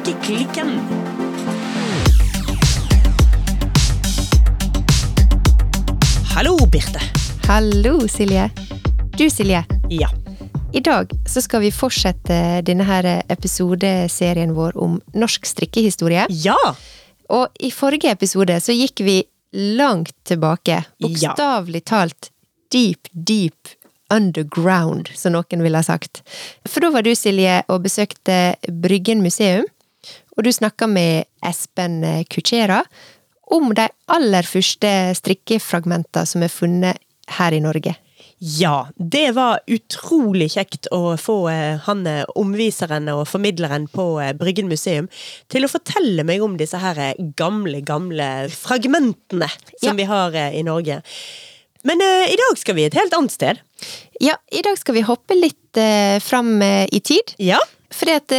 Strikkeklikken. Hallo, Birte. Hallo, Silje. Du, Silje. Ja. I dag så skal vi fortsette denne her episodeserien vår om norsk strikkehistorie. Ja! Og i forrige episode så gikk vi langt tilbake. Bokstavelig talt deep, deep underground, som noen ville ha sagt. For da var du, Silje, og besøkte Bryggen museum. Og du snakka med Espen Kuchera om de aller første strikkefragmentene som er funnet her i Norge. Ja, det var utrolig kjekt å få eh, han eh, omviseren og formidleren på eh, Bryggen museum til å fortelle meg om disse her gamle, gamle fragmentene som ja. vi har i Norge. Men uh, i dag skal vi et helt annet sted. Ja, i dag skal vi hoppe litt uh, fram uh, i tid. Ja. Fordi at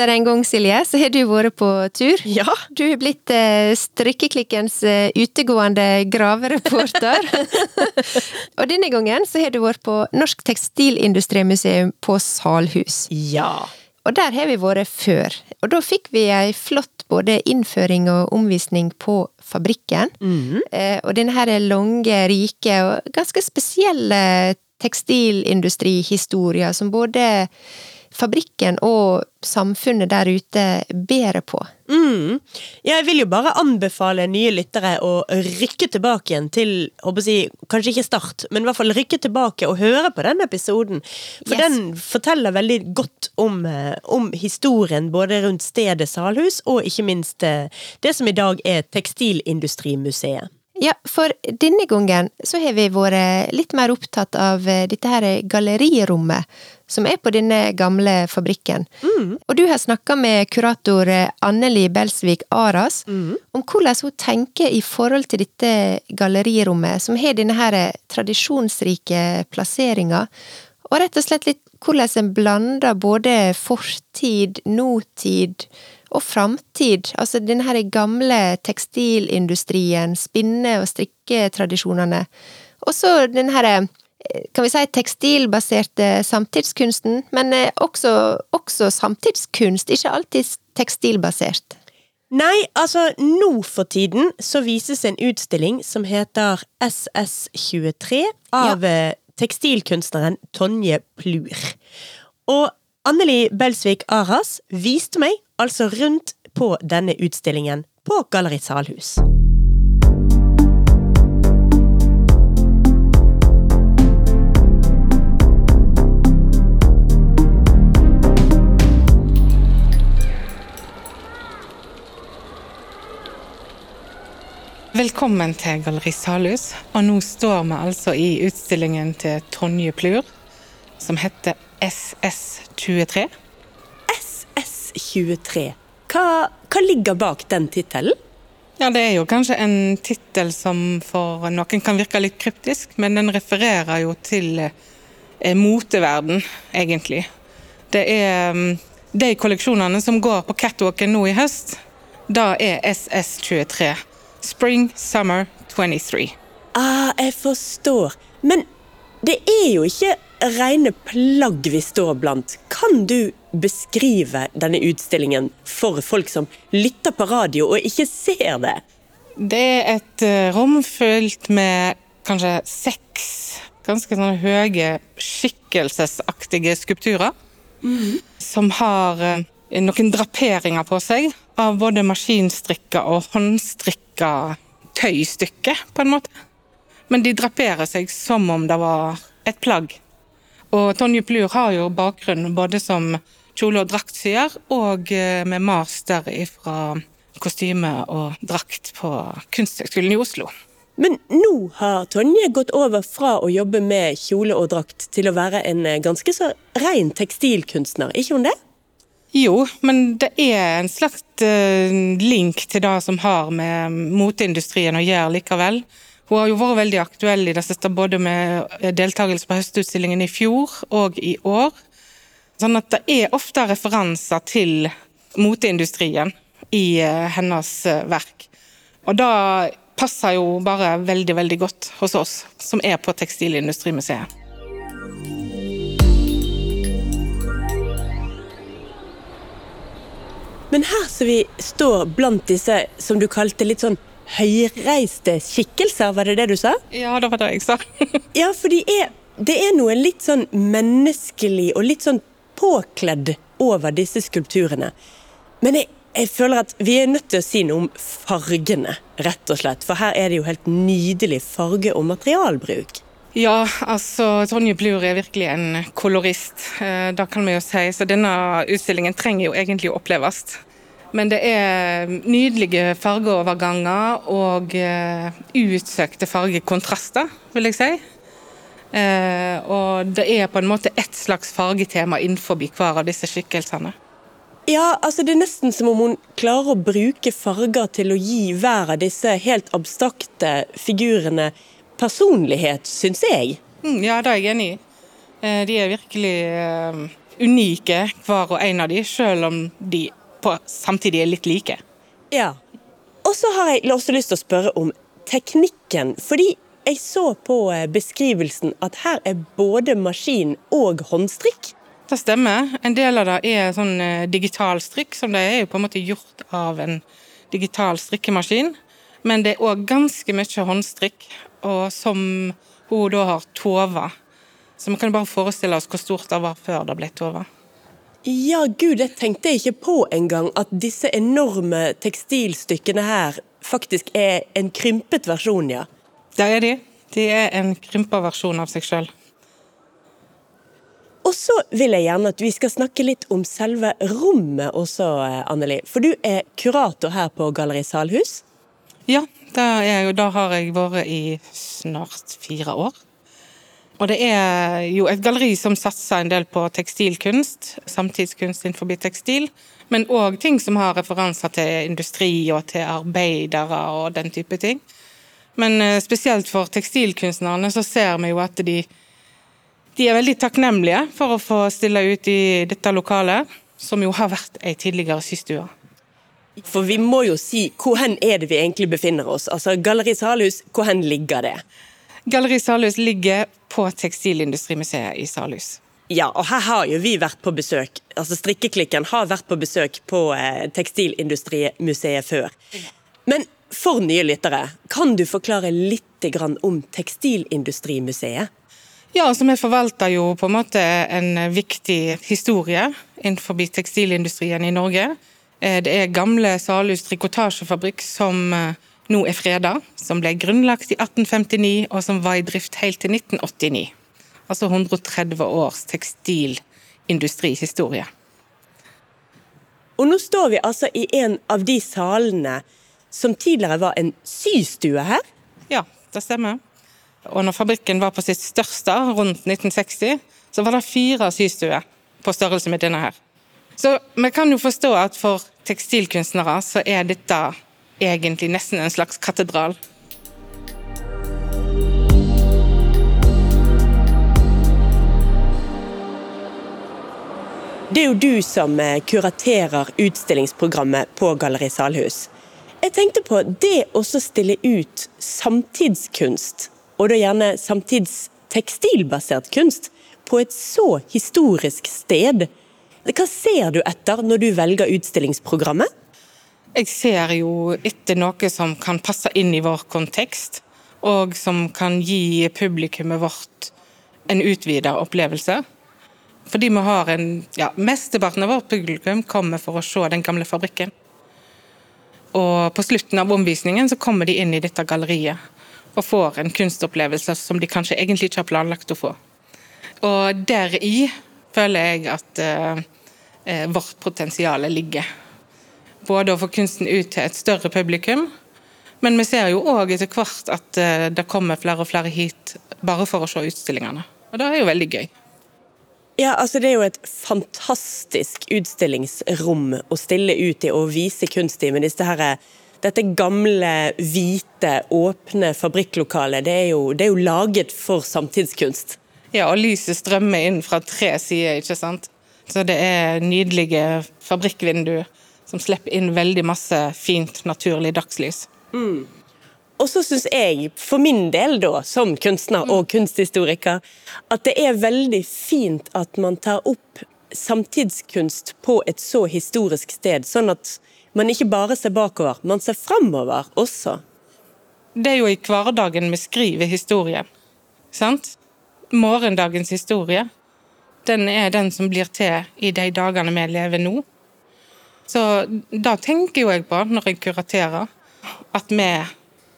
atter en gang, Silje, så har du vært på tur. Ja. Du har blitt eh, Strikkeklikkens eh, utegående gravereporter. og denne gangen så har du vært på Norsk Tekstilindustrimuseum på Salhus. Ja. Og der har vi vært før. Og da fikk vi ei flott både innføring og omvisning på fabrikken. Mm. Eh, og denne her lange, rike og ganske spesielle tekstilindustrihistorier som både fabrikken og samfunnet der ute bedre på. Mm. Jeg vil jo bare anbefale nye lyttere å rykke tilbake igjen til si, Kanskje ikke start, men i hvert fall rykke tilbake og høre på den episoden. For yes. den forteller veldig godt om, eh, om, historien både rundt stedet Salhus, og ikke minst eh, det som i dag er Tekstilindustrimuseet. Ja, for denne gangen så har vi vært litt mer opptatt av eh, dette her gallerirommet som er på denne gamle fabrikken. Mm. Og du har snakka med kurator eh, Anneli Belsvik Aras mm. om hvordan hun tenker i forhold til dette gallerirommet, som har denne her tradisjonsrike plasseringa, og rett og slett litt hvordan en blander både fortid, nåtid og framtid. Altså denne her gamle tekstilindustrien, spinne- og strikketradisjonene. Og så denne her kan vi si tekstilbaserte samtidskunsten, men eh, også, også samtidskunst, ikke alltid tekstilbasert. Nei, altså nå for tiden så vises en utstilling som heter SS23 av ja. Eh, tekstilkunstneren Tonje Plur. Og Anneli Belsvik Aras viste meg altså rundt på denne utstillingen på Galleri Salhus. Velkommen til Galleri Salhus. Og nå står vi altså i utstillingen til Tonje Plur, som heter SS23. SS23. Hva, hva ligger bak den tittelen? Ja, Det er jo kanskje en tittel som for noen kan virke litt kryptisk, men den refererer jo til eh, moteverden, egentlig. Det er um, de kolleksjonene som går på catwalken nå i høst. Da er SS23 Spring Summer 23. Ah, jeg forstår. Men det er jo ikke rene plagg vi står blant. Kan du beskrive denne utstillingen for folk som lytter på radio og ikke ser det? Det er et eh, rom fylt med kanskje seks ganske sånne høye, skikkelsesaktige skulpturer. Mm. Som har eh, noen draperinger på seg av både maskinstrikka og håndstrikka tøystykke, på en måte. Men de draperer seg som om det var et plagg. Og Tonje Plur har jo bakgrunn både som kjole- og draktsyer, og eh, med master fra kostyme og drakt på Kunsthøgskolen i Oslo. Men nå har Tonje gått over fra å jobbe med kjole og drakt til å være en eh, ganske så ren tekstilkunstner, ikke hun det? Jo, men det er en slags uh, link til det som har med moteindustrien å gjøre likevel. Hun har jo vært veldig aktuell i det siste, både med deltakelse på høstutstillingen i fjor og i år. Sånn at det er ofte referanser til moteindustrien i uh, hennes verk. Og det passer jo bare veldig, veldig godt hos oss som er på Tekstilindustrimuseet. Men her som vi står blant disse som du kalte litt sånn høyreiste skikkelser, var det det du sa? Ja, det var det jeg sa. Ja, for de er, det er noe litt sånn menneskelig og litt sånn påkledd over disse skulpturene. Men jeg, jeg føler at vi er nødt til å si noe om fargene, rett og slett. For her er det jo helt nydelig farge- og materialbruk. Ja, altså Tonje Blur er virkelig en kolorist, eh, det kan vi jo si. Så denne utstillingen trenger jo egentlig å oppleves. Men det er nydelige fargeoverganger og eh, utsøkte fargekontraster, vil jeg si. Eh, og det er på en måte ett slags fargetema innenfor hver av disse skikkelsene. Ja, altså det er nesten som om hun klarer å bruke farger til å gi hver av disse helt abstrakte figurene personlighet, syns jeg. Mm, ja, det er jeg enig i. Eh, de er virkelig eh, unike, hver og en av de, selv om de på, samtidig er litt like. Ja. Og så har jeg også lyst til å spørre om teknikken. Fordi jeg så på eh, beskrivelsen at her er både maskin og håndstrikk. Det stemmer. En del av det er sånn digital strikk, som det er jo på en måte gjort av en digital strikkemaskin. Men det er òg ganske mye håndstrikk og som hun da har tova. Så vi kan bare forestille oss hvor stort det var før det ble tova. Ja, gud, det tenkte jeg ikke på engang, at disse enorme tekstilstykkene her faktisk er en krympet versjon, ja. Det er de. De er en krympa versjon av seg sjøl. Og så vil jeg gjerne at vi skal snakke litt om selve rommet også, Anneli. For du er kurator her på Galleri Salhus. Ja, er, da har jeg vært i snart fire år. Og det er jo et galleri som satser en del på tekstilkunst, samtidskunst innenfor tekstil, men òg ting som har referanser til industri og til arbeidere og den type ting. Men eh, spesielt for tekstilkunstnerne så ser vi jo at de, de er veldig takknemlige for å få stille ut i dette lokalet, som jo har vært ei tidligere systue. For vi må jo si hvor hen er det vi egentlig befinner oss? Altså Galleri Salhus, hvor hen ligger det? Galleri Salhus ligger på Tekstilindustrimuseet i Salhus. Ja, og her har jo vi vært på besøk. Altså Strikkeklikken har vært på besøk på eh, Tekstilindustrimuseet før. Men for nye lyttere, kan du forklare litt om Tekstilindustrimuseet? Ja, altså Vi forvalter jo på en måte en viktig historie innenfor tekstilindustrien i Norge. Eh, det er gamle Salhus trikotasjefabrikk som eh, nå er freda, som ble grunnlagt i 1859 og som var i drift helt til 1989. Altså 130 års tekstilindustrihistorie. Og nå står vi altså i en av de salene som tidligere var en systue her? Ja, det stemmer. Og når fabrikken var på sitt største, rundt 1960, så var det fire systuer på størrelse med denne her. Så vi kan jo forstå at for tekstilkunstnere så er dette egentlig nesten en slags katedral. Det er jo du som eh, kuraterer utstillingsprogrammet på Galleri Salhus. Jeg tenkte på det å stille ut samtidskunst, og da gjerne samtidstekstilbasert kunst, på et så historisk sted hva ser du etter når du velger utstillingsprogrammet? Jeg ser jo etter noe som kan passe inn i vår kontekst, og som kan gi publikummet vårt en utvida opplevelse. Fordi vi har en ja, Mesteparten av vårt publikum kommer for å se den gamle fabrikken. Og på slutten av omvisningen så kommer de inn i dette galleriet og får en kunstopplevelse som de kanskje egentlig ikke har planlagt å få. Og deri føler jeg at eh, vårt potensial ligger. Både å få kunsten ut til et større publikum, men vi ser jo òg etter hvert at eh, det kommer flere og flere hit bare for å se utstillingene. Og det er jo veldig gøy. Ja, altså Det er jo et fantastisk utstillingsrom å stille ut i og vise kunst i. Men disse her, dette gamle, hvite, åpne fabrikklokalet, det er, jo, det er jo laget for samtidskunst. Ja, og lyset strømmer inn fra tre sider, ikke sant. Så det er nydelige fabrikkvinduer som slipper inn veldig masse fint, naturlig dagslys. Mm. Og så syns jeg, for min del da, som kunstner og kunsthistoriker, at det er veldig fint at man tar opp samtidskunst på et så historisk sted, sånn at man ikke bare ser bakover, man ser framover også? Det er jo i hverdagen vi skriver historie. Sant? Morgendagens historie. Den er den som blir til i de dagene vi lever nå. Så da tenker jo jeg på, når jeg kuraterer, at vi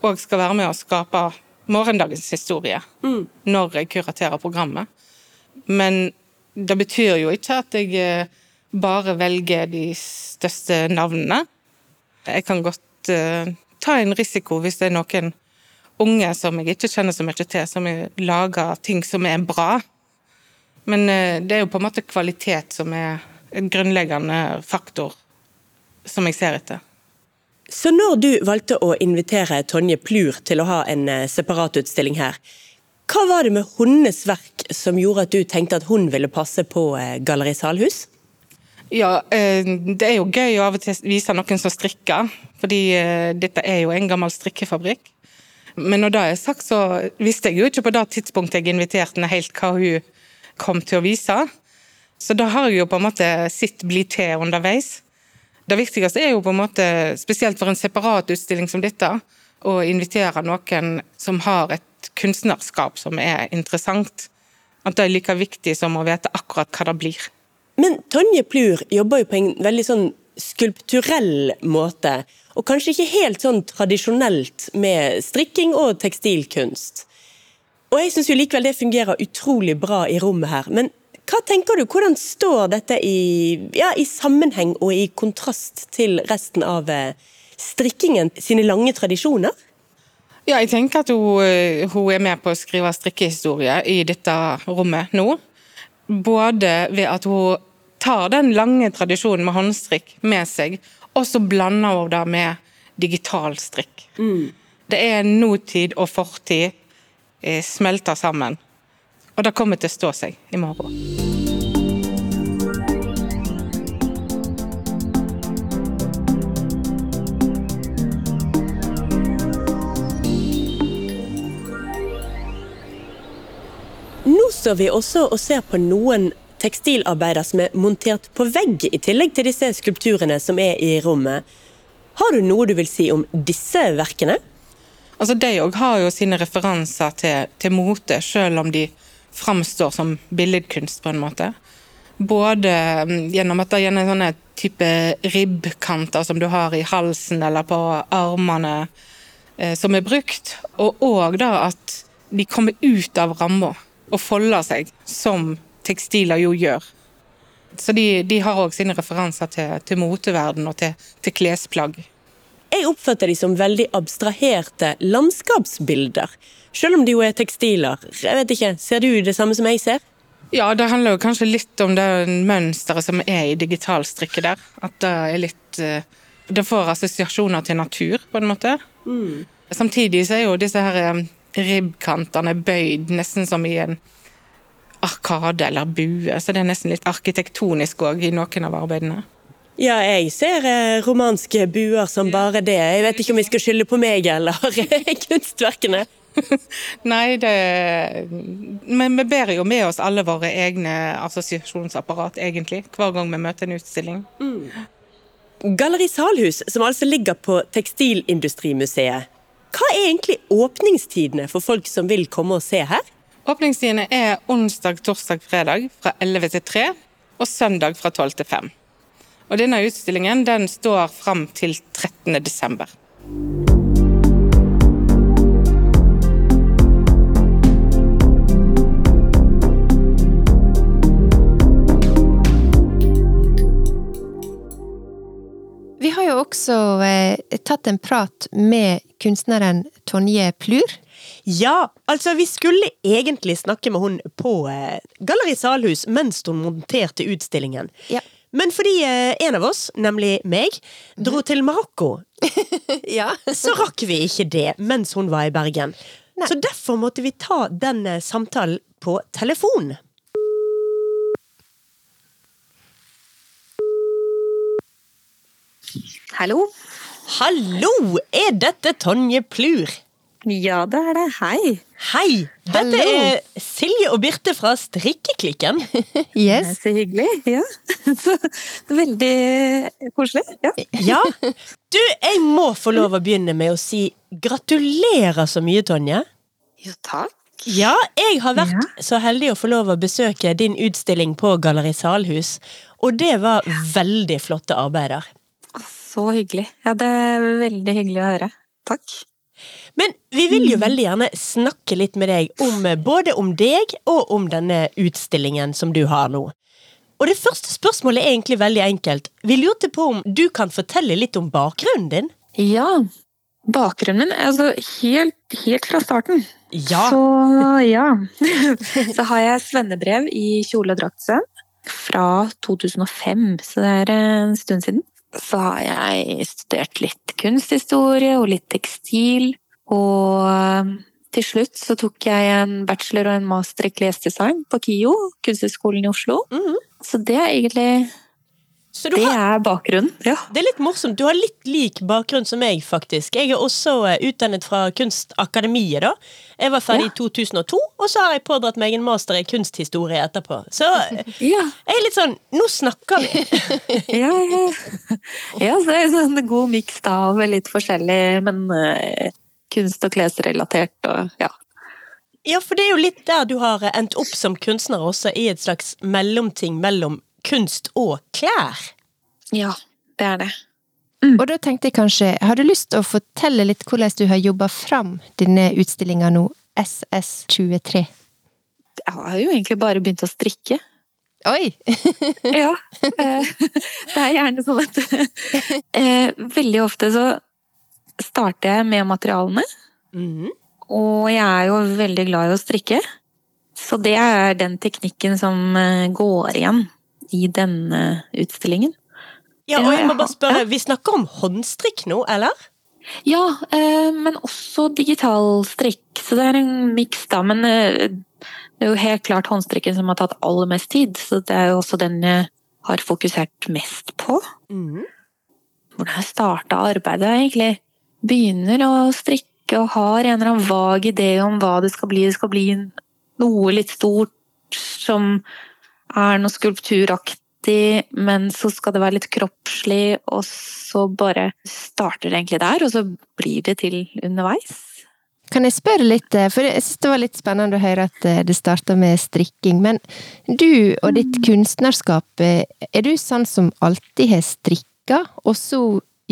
òg skal være med å skape morgendagens historie mm. når jeg kuraterer programmet. Men det betyr jo ikke at jeg eh, bare velger de største navnene. Jeg kan godt uh, ta en risiko hvis det er noen unge som jeg ikke kjenner så mye til, som lager ting som er bra. Men uh, det er jo på en måte kvalitet som er en grunnleggende faktor som jeg ser etter. Så når du valgte å invitere Tonje Plur til å ha en separatutstilling separat utstilling her, hva var det med hennes verk som gjorde at du tenkte at hun ville passe på uh, Galleri Salhus? Ja, det er jo gøy å av og til vise noen som strikker, fordi dette er jo en gammel strikkefabrikk. Men når det er sagt, så visste jeg jo ikke på det tidspunktet jeg inviterte henne helt hva hun kom til å vise. Så da har jeg jo på en måte sett bli til underveis. Det viktigste er jo på en måte, spesielt for en separat utstilling som dette, å invitere noen som har et kunstnerskap som er interessant. At det er like viktig som å vite akkurat hva det blir. Men Tonje Plur jobber jo på en veldig sånn skulpturell måte, og kanskje ikke helt sånn tradisjonelt med strikking og tekstilkunst. Og jeg syns likevel det fungerer utrolig bra i rommet her. Men hva tenker du, hvordan står dette i, ja, i sammenheng og i kontrast til resten av eh, strikkingen sine lange tradisjoner? Ja, jeg tenker at hun, eh, hun, er med på å skrive strikkehistorie i dette rommet nå. Både ved at hun tar den lange tradisjonen med håndstrikk med seg, og så blander hun det med digital strikk. Mm. Det er nåtid og fortid eh, smelter sammen. Og det kommer til å stå seg i morgen. Nå står vi også og ser på noen tekstilarbeider som er montert på vegg, i tillegg til disse skulpturene som er i rommet. Har du noe du vil si om disse verkene? Altså, De òg har jo sine referanser til, til mote, selv om de framstår som billedkunst, på en måte. Både mm, gjennom at det er sånne type ribbkanter som du har i halsen eller på armene, eh, som er brukt, og òg at de kommer ut av ramma og folder seg, som tekstiler jo gjør. Så de, de har òg sine referanser til, til moteverden og til, til klesplagg. Jeg oppfatter de som veldig abstraherte landskapsbilder. Selv om de jo er tekstiler. Jeg vet ikke, Ser du det samme som jeg ser? Ja, det handler jo kanskje litt om det mønsteret som er i digitalstrikket der. At det er litt eh, Det får assosiasjoner til natur, på en måte. Mm. Samtidig så er jo disse her eh, ribbkantene bøyd nesten som i en arkade eller bue, så det er nesten litt arkitektonisk òg i noen av arbeidene. Ja, jeg ser eh, romanske buer som bare det. Jeg vet ikke om vi skal skylde på meg eller kunstverkene. Nei, det Men vi bærer jo med oss alle våre egne assosiasjonsapparat, egentlig, hver gang vi møter en utstilling. Mm. Galleri Salhus, som altså ligger på Tekstilindustrimuseet. Hva er egentlig åpningstidene for folk som vil komme og se her? Åpningstidene er onsdag, torsdag, fredag fra 11 til 3, og søndag fra 12 til 5. Og denne utstillingen den står fram til 13. desember. Jo også eh, tatt en prat med kunstneren Tonje Plur. Ja, altså vi skulle egentlig snakke med hun på eh, Galleri Salhus mens hun monterte utstillingen. Ja. Men fordi eh, en av oss, nemlig meg, dro mhm. til Marokko, ja. så rakk vi ikke det mens hun var i Bergen. Nei. Så derfor måtte vi ta den eh, samtalen på telefon. Hallo? Hallo! Er dette Tonje Plur? Ja, det er det. Hei. Hei! Dette Hallo. er Silje og Birte fra Strikkeklikken. Yes. Så hyggelig. Ja. Så, veldig koselig. Ja. Ja. Du, jeg må få lov å begynne med å si gratulerer så mye, Tonje. Jo, takk. Ja, jeg har vært så heldig å få lov å besøke din utstilling på Galleri Salhus, og det var veldig flotte arbeider. Så hyggelig. Ja, det er veldig hyggelig å høre. Takk. Men vi vil jo veldig gjerne snakke litt med deg om både om deg og om denne utstillingen som du har nå. Og det første spørsmålet er egentlig veldig enkelt. Vi lurte på om du kan fortelle litt om bakgrunnen din? Ja. Bakgrunnen min, altså helt, helt fra starten. Ja. Så ja. Så har jeg svennebrev i kjole- og draktsøm fra 2005, så det er en stund siden. Så har jeg studert litt kunsthistorie og litt tekstil. Og eh, til slutt så tok jeg en bachelor og en master i klesdesign på KIO, Kunsthøgskolen i Oslo. Mhm. Så det er egentlig Det har, er bakgrunnen. Ja. det er litt morsomt. Du har litt lik bakgrunn som meg, faktisk. Jeg er også eh, utdannet fra Kunstakademiet, da. Jeg var ferdig i 2002, og så har jeg pådratt meg en master i kunsthistorie etterpå. Så eh, Ja, jeg er litt sånn Nå snakker vi! ja, ja. ja så er det en god miks av litt forskjellig, men uh, kunst- og klesrelatert og ja. Ja, for det er jo litt der du har endt opp som kunstner også, i et slags mellomting mellom kunst og klær. Ja, det er det. Og da tenkte jeg kanskje, har du lyst til å fortelle litt hvordan du har jobba fram denne utstillinga nå, SS23? Jeg har jo egentlig bare begynt å strikke. Oi! Ja. eh, Det er gjerne sånn at eh, Veldig ofte så starter jeg med materialene. Mm. Og jeg er jo veldig glad i å strikke. Så det er den teknikken som eh, går igjen i denne utstillingen. Ja, og jeg må bare Ja. spørre, vi snakker om håndstrikk nå, eller? Ja, eh, men også digital strikk. Så det er en miks, da. Men eh, det er jo helt klart håndstrikken som har tatt aller mest tid. Så det er jo også den jeg har fokusert mest på. Mm. Hvordan starta arbeidet, egentlig. Begynner å strikke og har en eller annen vag idé om hva det skal bli. Det skal bli noe litt stort som er noe skulpturaktig, men så skal det være litt kroppslig, og så bare starter det egentlig der, og så blir det til underveis. Kan jeg spørre litt, eh, for jeg synes det var litt spennende å høre at eh, det starta med strikking, men du og ditt kunstnerskap, eh, er du sånn som alltid har strikka, og så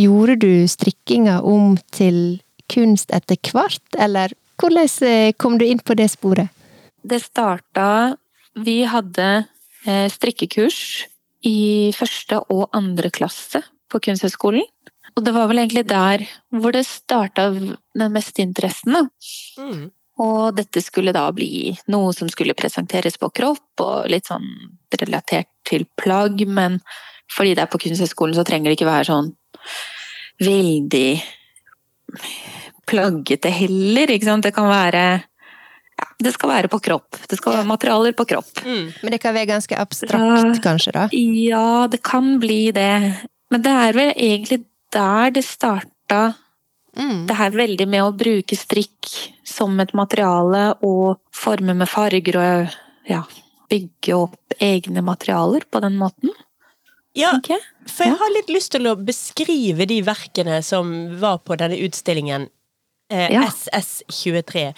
gjorde du strikkinga om til kunst etter hvert, eller hvordan kom du inn på det sporet? Det starta Vi hadde strikkekurs i første og andre klasse på Kunsthøgskolen. Og det var vel egentlig der hvor det starta den meste interessen. Da. Mm. Og dette skulle da bli noe som skulle presenteres på kropp, og litt sånn relatert til plagg, men fordi det er på Kunsthøgskolen, så trenger det ikke være sånn veldig plaggete heller, ikke sant. Det kan være Det skal være på kropp. Det skal være materialer på kropp. Mm. Men det kan være ganske abstrakt, kanskje, da? Ja, det kan bli det. Men det er vel egentlig der det starta Mm. det her veldig med å bruke strikk som et materiale og forme med farger og ja, bygge opp egne materialer på den måten. Ja, okay. for jeg har litt lyst til å beskrive de verkene som var på denne utstillingen, eh, Ja. SS23.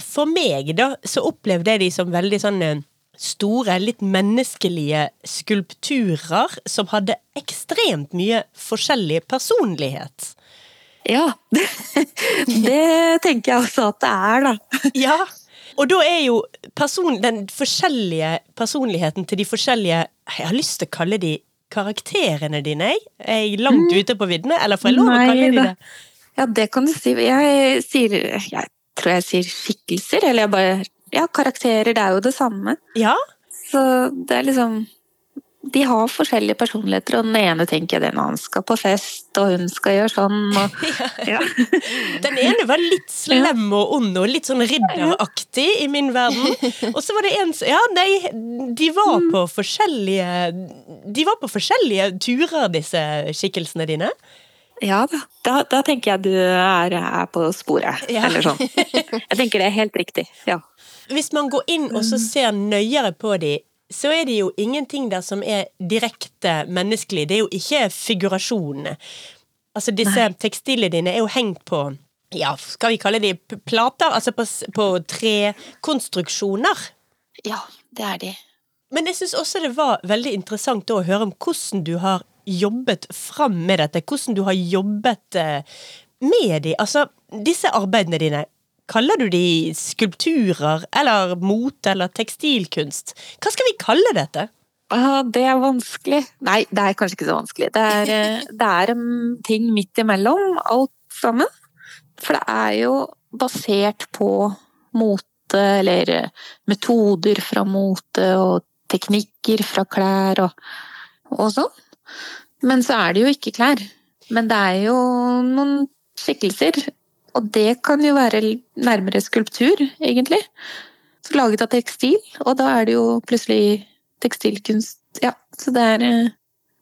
For meg, da, så opplevde jeg de som veldig sånn eh, store, litt menneskelige skulpturer som hadde ekstremt mye forskjellig personlighet. Ja, det tenker jeg også at det er, da. Ja, og da er jo person, den forskjellige personligheten til de forskjellige Jeg har lyst til å kalle de karakterene dine, jeg. Er jeg langt ute på viddene, eller får jeg lov å kalle de det? Ja, det kan du si. Jeg sier Jeg tror jeg sier skikkelser, eller jeg bare Ja, karakterer, det er jo det samme. Ja, Så det er liksom De har forskjellige personligheter, og den ene tenker den han skal på fest, og hun skal gjøre sånn, og ja. Den ene var litt slem og ond og litt sånn ridderaktig i min verden. Og så var det en som Ja, nei, de var på forskjellige De var på forskjellige turer, disse skikkelsene dine. Ja da. Da, da tenker jeg du er, er på sporet. Ja. Eller sånn. Jeg tenker det er helt riktig. Ja. Hvis man går inn og så ser nøyere på de, så er det jo ingenting der som er direkte menneskelig. Det er jo ikke figurasjonene. Altså, disse tekstilene dine er jo hengt på ja, skal vi kalle de plater? Altså på, på trekonstruksjoner. ja, det er de. Men jeg syns også det var veldig interessant å høre om hvordan du har jobbet fram med dette. Hvordan du har jobbet eh, med de. Altså, disse arbeidene dine. Kaller du de skulpturer eller mote eller tekstilkunst? Hva skal vi kalle dette? Ah, det er vanskelig. Nei, det er kanskje ikke så vanskelig. Det er, eh, det er en ting midt imellom alt sammen. For det er jo basert på mote, eller eh, metoder fra mote, og teknikker fra klær og, og sånn. Men så er det jo ikke klær. Men det er jo noen skikkelser. Og det kan jo være nærmere skulptur, egentlig. Laget av tekstil, og da er det jo plutselig tekstilkunst. Ja, så det er, eh,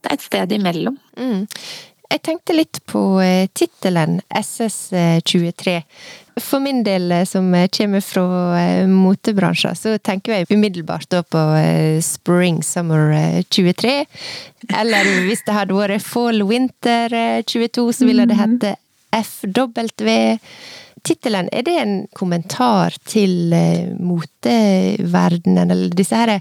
det er et sted imellom. Mm. Jeg tenkte litt på eh, tittelen SS23. For min del, eh, som eh, kommer fra eh, motebransjen, så tenker jeg umiddelbart på eh, Spring Summer eh, 23. Eller hvis det hadde vært Fall Winter eh, 22, så ville det hete FW. Tittelen, er det en kommentar til eh, moteverdenen, eller disse her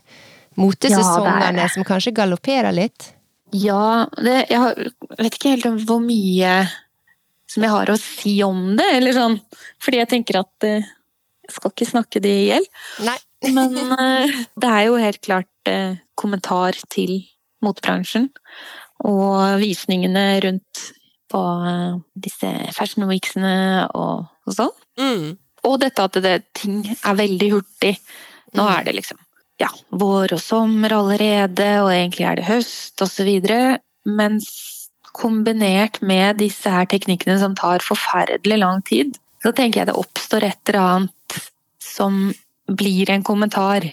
motesesongene ja, som kanskje galopperer litt? Ja, det, jeg har, vet ikke helt om hvor mye som jeg har å si om det, eller sånn. Fordi jeg tenker at eh, jeg skal ikke snakke det i hjel. Men eh, det er jo helt klart eh, kommentar til motebransjen. Og visningene rundt på disse fashion weeksene og, og sånn. Mm. Og dette at det, ting er veldig hurtig. Nå er det liksom ja, vår og sommer allerede, og egentlig er det høst osv. Mens kombinert med disse her teknikkene som tar forferdelig lang tid, så tenker jeg det oppstår et eller annet som blir en kommentar.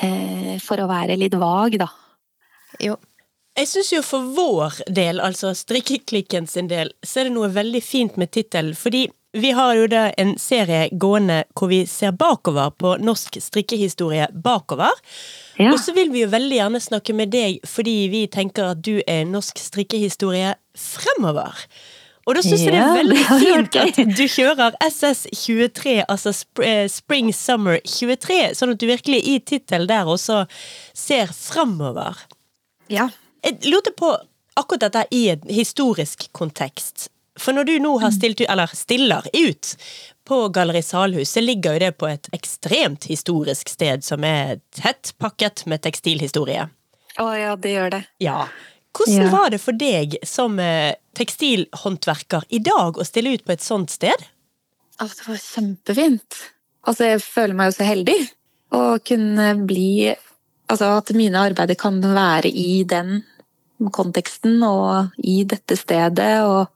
Eh, for å være litt vag, da. Jo. Jeg syns jo for vår del, altså strikkeklikken sin del, så er det noe veldig fint med tittelen. Fordi vi har jo da en serie gående hvor vi ser bakover på norsk strikkehistorie bakover. Ja. Og så vil vi jo veldig gjerne snakke med deg fordi vi tenker at du er norsk strikkehistorie fremover. Og da syns jeg det er veldig fint at du kjører SS23, altså eh, Spring Summer 23, sånn at du virkelig i tittelen der også ser fremover. Ja. Jeg lurte på akkurat dette i en historisk kontekst. For når du nå har stilt ut, eller stiller ut på Galleri Salhus, så ligger jo det på et ekstremt historisk sted som er tett pakket med tekstilhistorie. Å ja, det gjør det. Ja. Hvordan Ja. var det for deg som eh, tekstilhåndverker i dag å stille ut på et sånt sted? Altså, det var kjempefint. Altså, jeg føler meg jo så heldig å kunne bli Altså at mine arbeider kan være i den konteksten og i dette stedet, og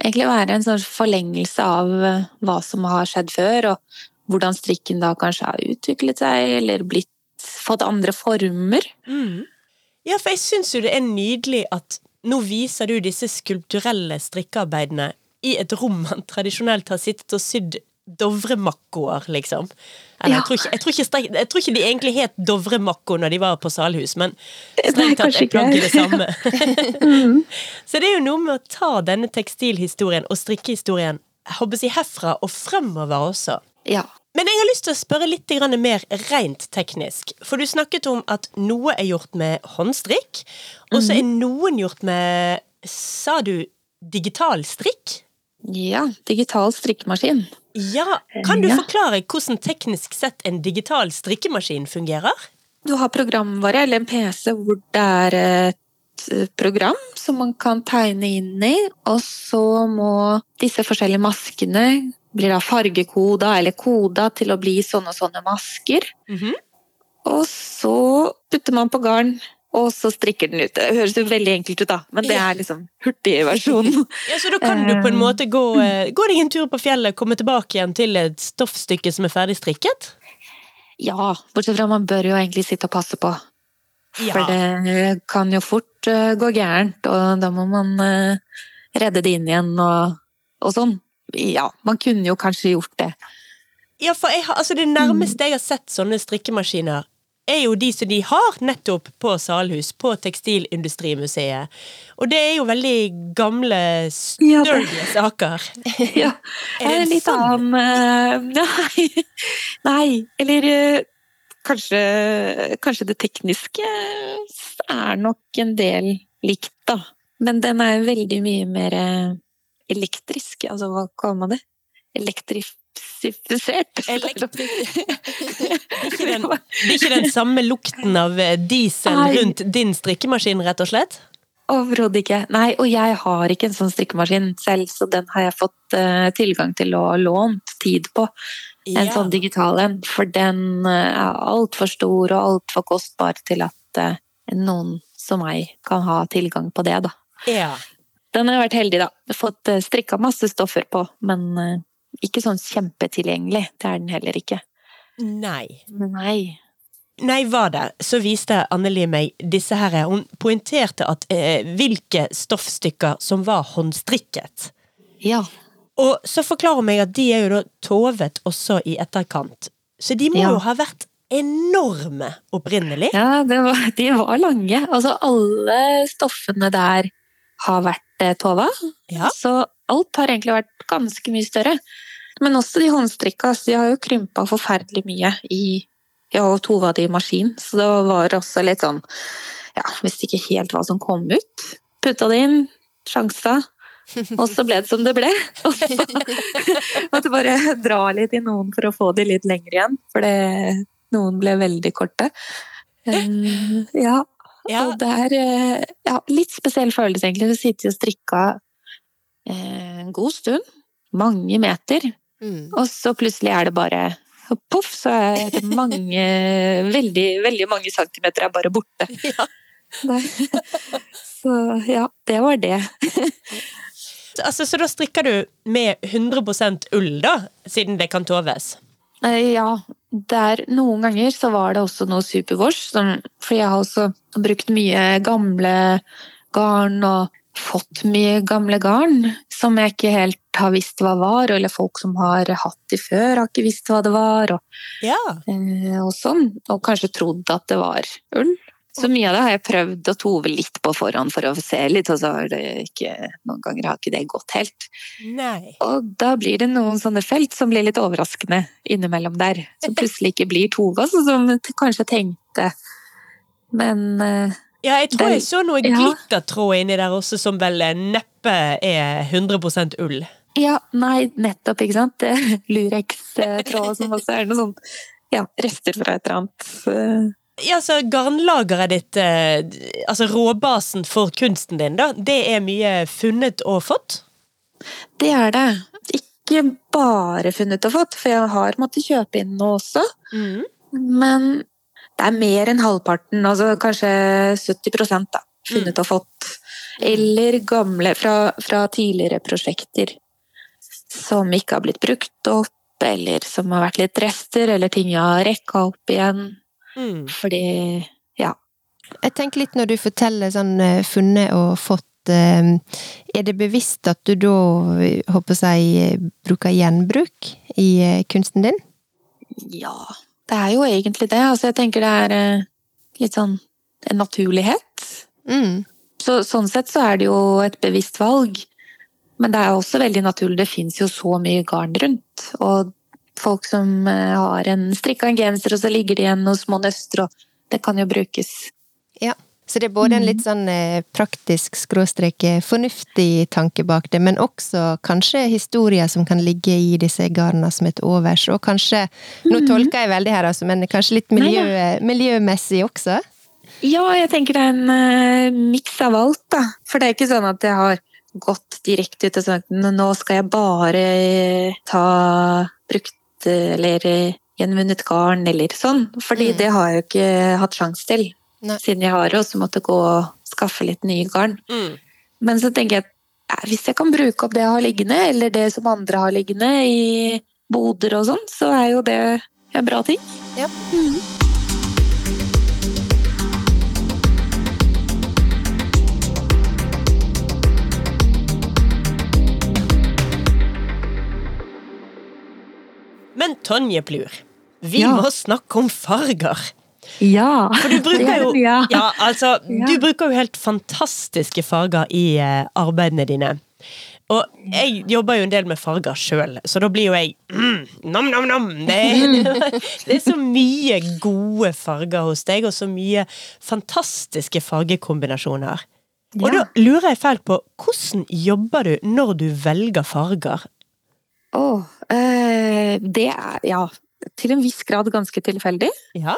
egentlig være en sånn forlengelse av eh, hva som har skjedd før, og hvordan strikken da kanskje har utviklet seg, eller blitt fått andre former. Ja, for jeg syns jo det er nydelig at nå viser du disse skulpturelle strikkearbeidene i et rom man tradisjonelt har sittet og sydd Dovremakkoer, liksom. Eller, Ja. jeg, tror ikke, jeg, tror ikke, jeg tror ikke de egentlig het Dovremakko når de var på Salhus, men strengt tatt jeg er plagget det samme. Så det er jo noe med å ta denne tekstilhistorien og strikkehistorien jeg håper herfra og fremover også. Ja. Men jeg har lyst til å spørre litt mer rent teknisk. For du snakket om at noe er gjort med håndstrikk, og så er noen gjort med Sa du digital strikk? ja. Digital strikkemaskin. Ja, Kan du Ja. forklare hvordan teknisk sett en digital strikkemaskin fungerer? Du har programvare eller en PC hvor det er et eh, program som man kan tegne inn i, og så må disse forskjellige maskene blir da fargekoda eller koda til å bli sånne og sånne masker. Mhm. Og så putter man på garn, og så strikker den ut. Det høres jo veldig enkelt ut, da, men det er liksom hurtigversjonen. Ja, Så da kan du på en måte gå, eh, gå deg en tur på fjellet, komme tilbake igjen til et stoffstykke som er ferdig strikket? Ja, bortsett fra man bør jo egentlig sitte og passe på For det kan jo fort uh, gå gærent, og da må man redde det inn igjen og, og, sånn. Ja, man kunne jo kanskje gjort det. Ja, for jeg, altså det nærmeste jeg har sett sånne strikkemaskiner, er jo de som de har nettopp på Salhus, på Tekstilindustrimuseet. Og det er jo veldig gamle, størdige saker. ja. Er det litt sånn? annen Nei. Nei. Eller kanskje, kanskje det tekniske er nok en del likt, da. Men den er veldig mye mer elektrisk. Altså, hva kaller man det? Elektrifisert? Elektri det, er ikke den samme lukten av diesel Nei. rundt din strikkemaskin, rett og slett? Overhodet ikke. Nei, og jeg har ikke en sånn strikkemaskin selv, så den har jeg fått uh, tilgang til å lånt tid på en sånn digital en. For den uh, er altfor stor og altfor kostbar til at uh, noen som meg kan ha tilgang på det, da. Ja. Den har jeg vært heldig, da. Fått eh, strikka masse stoffer på, men ikke sånn kjempetilgjengelig. Det er den heller ikke. Nei. Nei. Nei, var det, så viste Anneli meg disse her. Hun poengterte at eh, hvilke stoffstykker som var håndstrikket. Ja. Og så forklarer hun meg at de er jo da tovet også i etterkant. Så de må ja. jo ha vært enorme opprinnelig? Ja, var, de var lange. Altså alle stoffene der har vært eh, tova. Ja. Så alt har egentlig vært ganske mye større. Men også de håndstrikka, altså, de har jo krympa forferdelig mye i ja, og Tove hadde i maskin. Så det var også litt sånn Ja, visste ikke helt hva som kom ut. Putta det inn, sjansa. Og så ble det som det ble. Og så måtte bare dra litt i noen for å få de litt lenger igjen, for noen ble veldig korte. Um, ja. ja. Og det er uh, ja, litt spesiell følelse, egentlig. Du sitter og strikker en god stund. Mange meter. Mm. Og så plutselig er det bare poff, så er det mange Veldig, veldig mange centimeter er bare borte. Ja. Så ja, det var det. Altså, så da strikker du med 100% ull, da, siden det kan toves? Eh, ja. Der, noen ganger så var det også noe superwash, for jeg har også brukt mye gamle garn og fått mye gamle garn som jeg ikke helt har visst hva var, eller folk som har hatt de før, har ikke visst hva det var. Og, ja. Eh, og sånn. Og kanskje trodd at det var ull. Så mye av det har jeg prøvd å tove litt på forhånd for å se litt, og så har det ikke Noen ganger har ikke det gått helt. Nei. Og da blir det noen sånne felt som blir litt overraskende innimellom der. Som plutselig ikke blir Tove, sånn som kanskje tenkte. Men uh, Ja, jeg tror den, jeg så noe ja. glittertråd inni der også, som vel neppe er 100% ull. Ja, nei, nettopp, ikke sant. Lurex-tråd som også er noe sånt. ja, rester fra et eller annet. Uh, ja, så Garnlageret ditt, eh, altså råbasen for kunsten din, da, det er mye funnet og fått? Det er det. Ikke bare funnet og fått, for jeg har måttet kjøpe inn noe også. Mm. Men det er mer enn halvparten, altså kanskje 70 da, funnet mm. og fått. Eller gamle fra, fra tidligere prosjekter som ikke har blitt brukt opp, eller som har vært litt rester, eller ting jeg har rekka opp igjen. Mm. Fordi ja. Jeg tenker litt når du forteller sånn eh, funnet og fått eh, Er det bevisst at du da, håper jeg, bruker gjenbruk i eh, kunsten din? Ja, det er jo egentlig det. Altså, jeg tenker det er litt sånn en naturlighet. Mm. Så, sånn sett så er det jo et bevisst valg. Men det er også veldig naturlig. Det fins jo så mye garn rundt. Og folk som eh, har en strikka en genser, og så ligger det igjen noen små nøster, og det kan jo brukes. Så det er både en litt mm. sånn eh, praktisk skråstrek eh, fornuftig tanke bak det, men også kanskje historier som kan ligge i disse garna som et overs, og kanskje Nå mm. tolker jeg veldig her, altså, men kanskje litt miljø, miljømessig også? Ja, jeg tenker det er en uh, miks av alt, da. For det er ikke sånn at jeg har gått direkte ut og sagt nå skal jeg bare ta brukt eller eh, gjenvunnet garn eller sånn. Fordi mm. det har jeg jo ikke hatt sjanse til. Nei. siden jeg har det, og så måtte gå og skaffe litt nye garn. Mm. Men så tenker jeg at hvis jeg kan bruke opp det jeg har liggende, eller det som andre har liggende i boder og sånn, så er jo det en bra ting. Ja. Mm. Men Tonje Plur, vi ja. må snakke om farger. Ja. For du bruker jo, Ja. ja, altså, Ja. du bruker jo helt fantastiske farger i eh, arbeidene dine. Og jeg jobber jo en del med farger sjøl, så da blir jo jeg mm, nam, nam, nam. Det, det er så mye gode farger hos deg, og så mye fantastiske fargekombinasjoner. Og da lurer jeg fælt på, hvordan jobber du når du velger farger? Åh, eh, det er ja, til en viss grad ganske tilfeldig. Ja?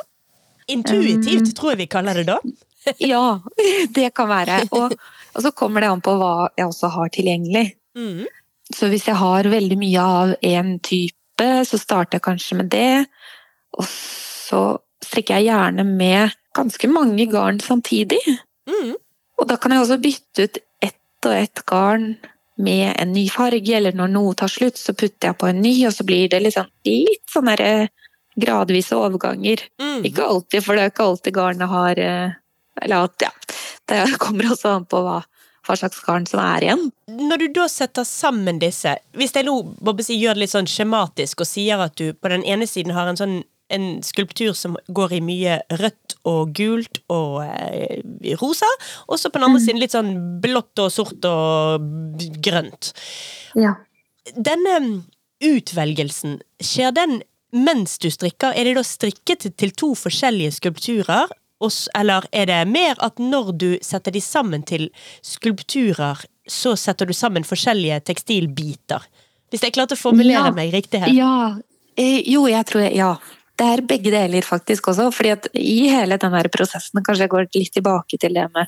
Intuitivt, tror jeg vi kaller det da. Ja, det kan være. Og, og så kommer det an på hva jeg også har tilgjengelig. Mm. Så hvis jeg har veldig mye av én type, så starter jeg kanskje med det. Og så strikker jeg gjerne med ganske mange garn samtidig. Mm. Og da kan jeg også bytte ut ett og ett garn med en ny farge, eller når noe tar slutt, så putter jeg på en ny, og så blir det liksom litt sånn derre gradvise overganger. Mm. Ikke alltid, for det er ikke alltid garnet har eh, Eller at, ja. Det kommer også an på hva, hva slags garn som er igjen. Når du da setter sammen disse, hvis jeg nå si, gjør det litt sånn skjematisk og sier at du på den ene siden har en sånn en skulptur som går i mye rødt og gult og eh, rosa, og så på den andre siden litt sånn blått og sort og grønt. Ja. Denne utvelgelsen, skjer den mens du strikker? Er det da strikket til to forskjellige skulpturer? Eller er det mer at når du setter de sammen til skulpturer, så setter du sammen forskjellige tekstilbiter? Hvis jeg klarte å formulere Ja. meg riktig her. Ja, eh, jo, jeg tror jeg, ja. Det er begge deler faktisk også, fordi at i hele den prosessen, kanskje jeg går litt tilbake til det med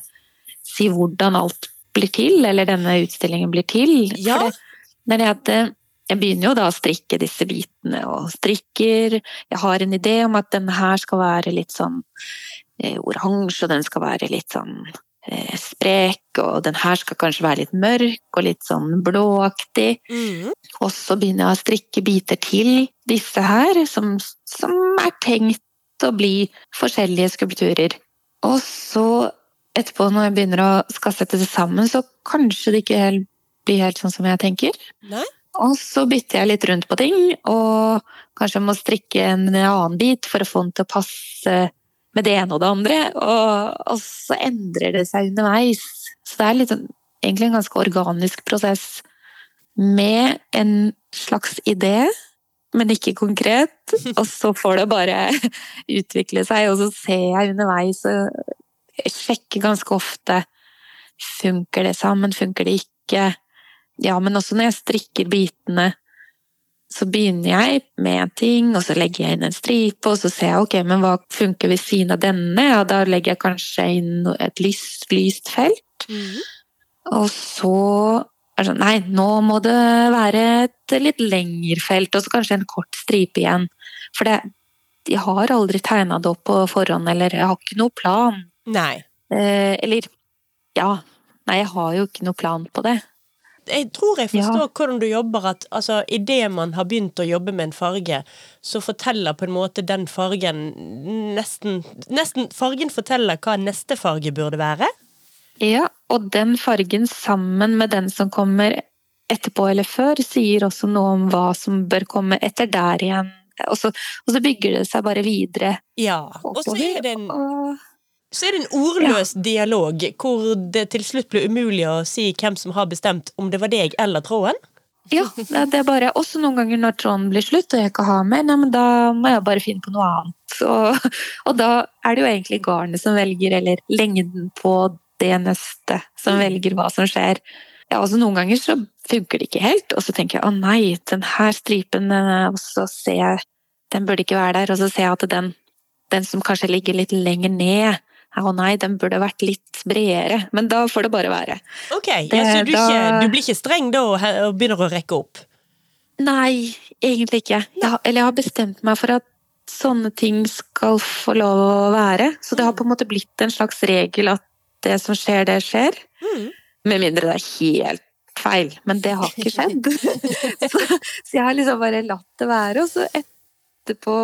si hvordan alt blir til, eller denne utstillingen blir til. Ja. For det, det er det at eh, jeg begynner jo da å strikke disse bitene, og strikker, jeg har en idé om at den her skal være litt sånn eh, oransje, og den skal være litt sånn eh, sprek, og den her skal kanskje være litt mørk, og litt sånn blåaktig. Mm. Og så begynner jeg å strikke biter til disse her, som, som er tenkt å bli forskjellige skulpturer. Og så etterpå, når jeg begynner å skal sette det sammen, så kanskje det ikke helt, blir helt sånn som jeg tenker. Nei? Og så bytter jeg litt rundt på ting, og kanskje må strikke en annen bit for å få den til å passe med det ene og det andre. Og, og så endrer det seg underveis. Så det er litt, sånn- egentlig en ganske organisk prosess med en slags idé, men ikke konkret. Og så får det bare utvikle seg, og så ser jeg underveis og sjekker ganske ofte Funker det sammen, funker det ikke? Ja, men også når jeg strikker bitene, så begynner jeg med en ting, og så legger jeg inn en stripe, og så ser jeg ok, men hva funker ved siden av denne? Ja, da legger jeg kanskje inn et lyst, lyst felt. Mhm. Og så er det sånn Nei, nå må det være et litt lengre felt, og så kanskje en kort stripe igjen. For det, jeg har aldri tegna det opp på forhånd, eller jeg har ikke noe plan. Nei. Eh, eller ja. Nei, jeg har jo ikke noe plan på det. Jeg tror jeg forstår Ja. hvordan du jobber. at altså, Idet man har begynt å jobbe med en farge, så forteller på en måte den fargen nesten, nesten Fargen forteller hva neste farge burde være. Ja, og den fargen sammen med den som kommer etterpå eller før, sier også noe om hva som bør komme etter der igjen. Og så, og så bygger det seg bare videre. Ja. Og så er det en, så er det en ordløs dialog hvor det til slutt blir umulig å si hvem som har bestemt om det var deg eller tråden. Ja, det er bare også noen ganger når tråden blir slutt og jeg ikke har mer, nei, men da må jeg bare finne på noe annet. Og, og da er det jo egentlig garnet som velger, eller lengden på det neste som velger hva som skjer. Ja, altså Noen ganger så funker det ikke helt, og så tenker jeg å nei, den her stripen, og så ser jeg den burde ikke være der, og så ser jeg at den, den som kanskje ligger litt lenger ned, å nei, den burde vært litt bredere. Men da får det bare være. Ok, ja, Så du, da- ikke, du blir ikke streng da og, begynner å rekke opp? Nei, egentlig ikke. Jeg eller jeg har bestemt meg for at sånne ting skal få lov å være. Så det har på en måte blitt en slags regel at det som skjer, det skjer. Mm. Med mindre det er helt feil. Men det har ikke skjedd. så, så jeg har liksom bare latt det være. Og så etterpå,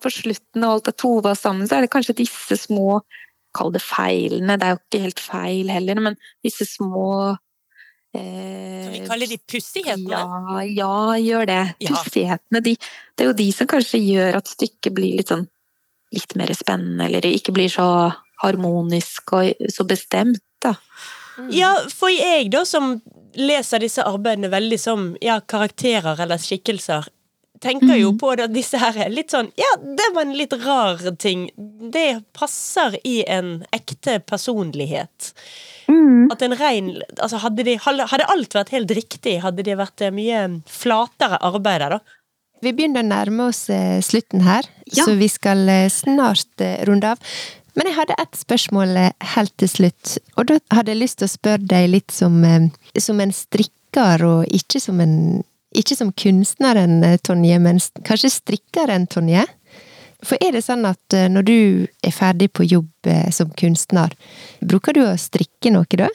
på slutten, og alt er tova sammen, så er det kanskje disse små Kall det feilene, det er jo ikke helt feil heller, men disse små Så vi kaller de pussighetene? ja, ja, gjør det. Ja. Pussighetene, de, det er jo de som kanskje gjør at stykket blir litt sånn litt mer spennende, eller ikke blir så harmonisk og så bestemt, da. Ja, for jeg da, som leser disse arbeidene veldig som ja, karakterer eller skikkelser, tenker jo på at disse her er litt sånn Ja, det var en litt rar ting. Det passer i en ekte personlighet. At en rein Altså, hadde, de, hadde alt vært helt riktig, hadde det vært eh, mye flatere arbeid der, da. Vi begynner å nærme oss eh, slutten her, Ja. så vi skal eh, snart runde av. Men jeg hadde ett spørsmål helt til slutt, og da hadde jeg lyst til å spørre deg litt som, som en strikker, og ikke som en ikke som kunstneren eh, Tonje, men kanskje strikkeren Tonje? For er det sånn at eh, når du er ferdig på jobb eh, som kunstner, bruker du å strikke noe da?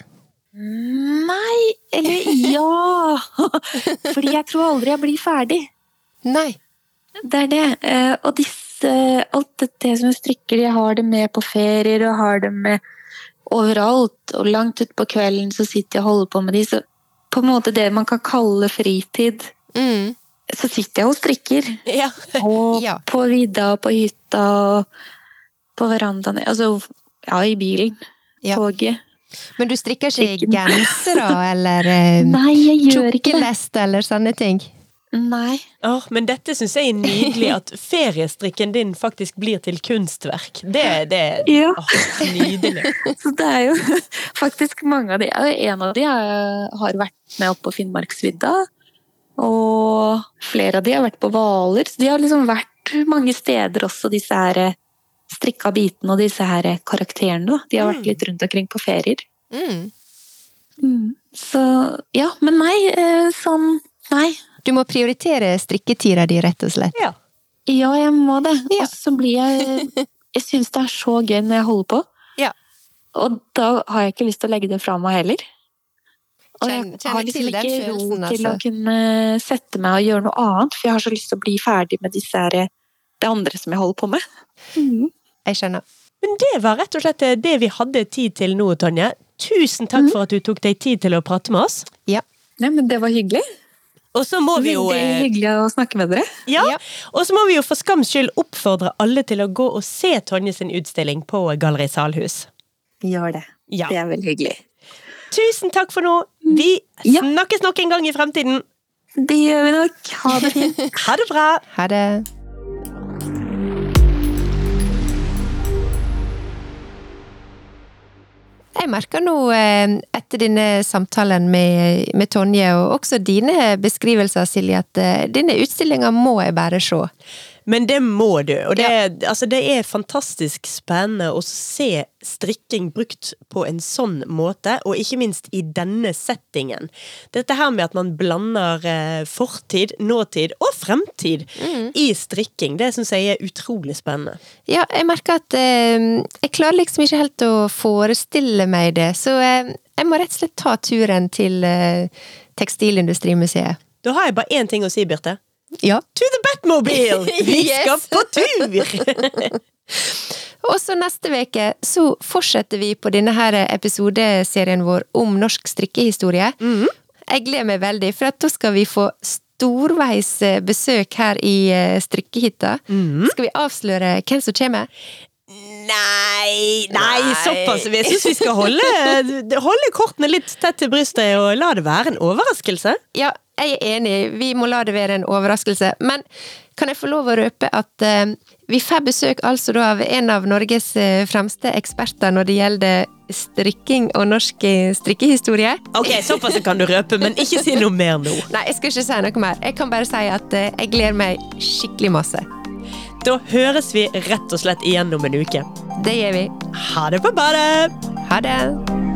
Nei, eller ja! Fordi jeg tror aldri jeg blir ferdig. Nei. Det er det. Og disse, alt dette det som jeg strikker, jeg har det med på ferier og har det med overalt. Og langt utpå kvelden så sitter jeg og holder på med de. Så på en måte det man kan kalle fritid, Mm. så sitter jeg og strikker. Ja. Og Ja. på vidda, på hytta, og på verandaen. Altså, ja, i bilen. Ja. Toget. Men du strikker ikke gensere eller eh, Nei, ikke det. eller sånne ting? Nei. Oh, men dette syns jeg er nydelig, at feriestrikken din faktisk blir til kunstverk. Det, det Ja. oh, nydelig. Så det er jo faktisk mange av de En av de har vært med opp på Finnmarksvidda. Og flere av de har vært på Hvaler. Så de har liksom vært mange steder også, disse her eh, strikka bitene og disse her eh, karakterene. da. De har vært litt rundt omkring på ferier. Mm. Så ja, men nei, eh, sånn Nei. Du må prioritere strikketida di, rett og slett. Ja. Ja, jeg må det. Ja. Og så blir jeg Jeg syns det er så gøy når jeg holder på. Ja. Og da har jeg ikke lyst til å legge det fra meg heller. Og jeg har liksom ikke ro til å altså. kunne sette meg og gjøre noe annet, for jeg har så lyst til å bli ferdig med disse her, det andre som jeg holder på med. Jeg skjønner. Men det var rett og slett det vi hadde tid til nå, Tonje. Tusen takk for at du tok deg tid til å prate med oss. Ja. Nei, men det var hyggelig. Og så må vi jo Veldig eh, hyggelig å snakke med dere. ja, Ja. Og så må vi jo for skams skyld oppfordre alle til å gå og se Tonje sin utstilling på Galleri Salhus. Gjør det. Ja. Det er veldig hyggelig. Tusen takk for nå. Vi Ja. snakkes nok en gang i fremtiden. Det gjør vi nok. Ha det fint. Ha det bra. Ha det. Jeg merker nå, eh, etter denne samtalen med, med Tonje, og også dine beskrivelser, Silje, at eh, denne utstillinga må jeg bare se. Men det må du. Og det, altså, det er fantastisk spennende å se strikking brukt på en sånn måte, og ikke minst i denne settingen. Dette her med at man blander eh, fortid, nåtid og fremtid i strikking, det syns jeg er utrolig spennende. Ja, jeg merker at eh, jeg klarer liksom ikke helt å forestille meg det, så eh, jeg må rett og slett ta turen til eh, Tekstilindustrimuseet. Da har jeg bare én ting å si, Birte. Ja. To the Batmobile! Vi skal på tur! Og så neste veke så fortsetter vi på denne her episodeserien vår om norsk strikkehistorie. Jeg gleder meg veldig, for at da skal vi få storveis eh, besøk her i strikkehytta. Mm. Skal vi avsløre hvem som kommer? Nei, nei, Nei. såpass. Jeg syns vi skal holde, holde kortene litt tett til brystet og la det være en overraskelse. Ja, jeg er enig, vi må la det være en overraskelse. Men kan jeg få lov å røpe at uh, vi får besøk altså da av en av Norges eh, fremste eksperter når det gjelder strikking og norsk eh, strikkehistorie? Ok, Såpass kan du røpe, men ikke si noe mer nå. Nei, jeg skal ikke si noe mer. Jeg kan bare si at jeg gleder meg skikkelig masse. Da høres vi rett og slett igjen om en uke. Det gjør vi. Ha det på badet! Ha det!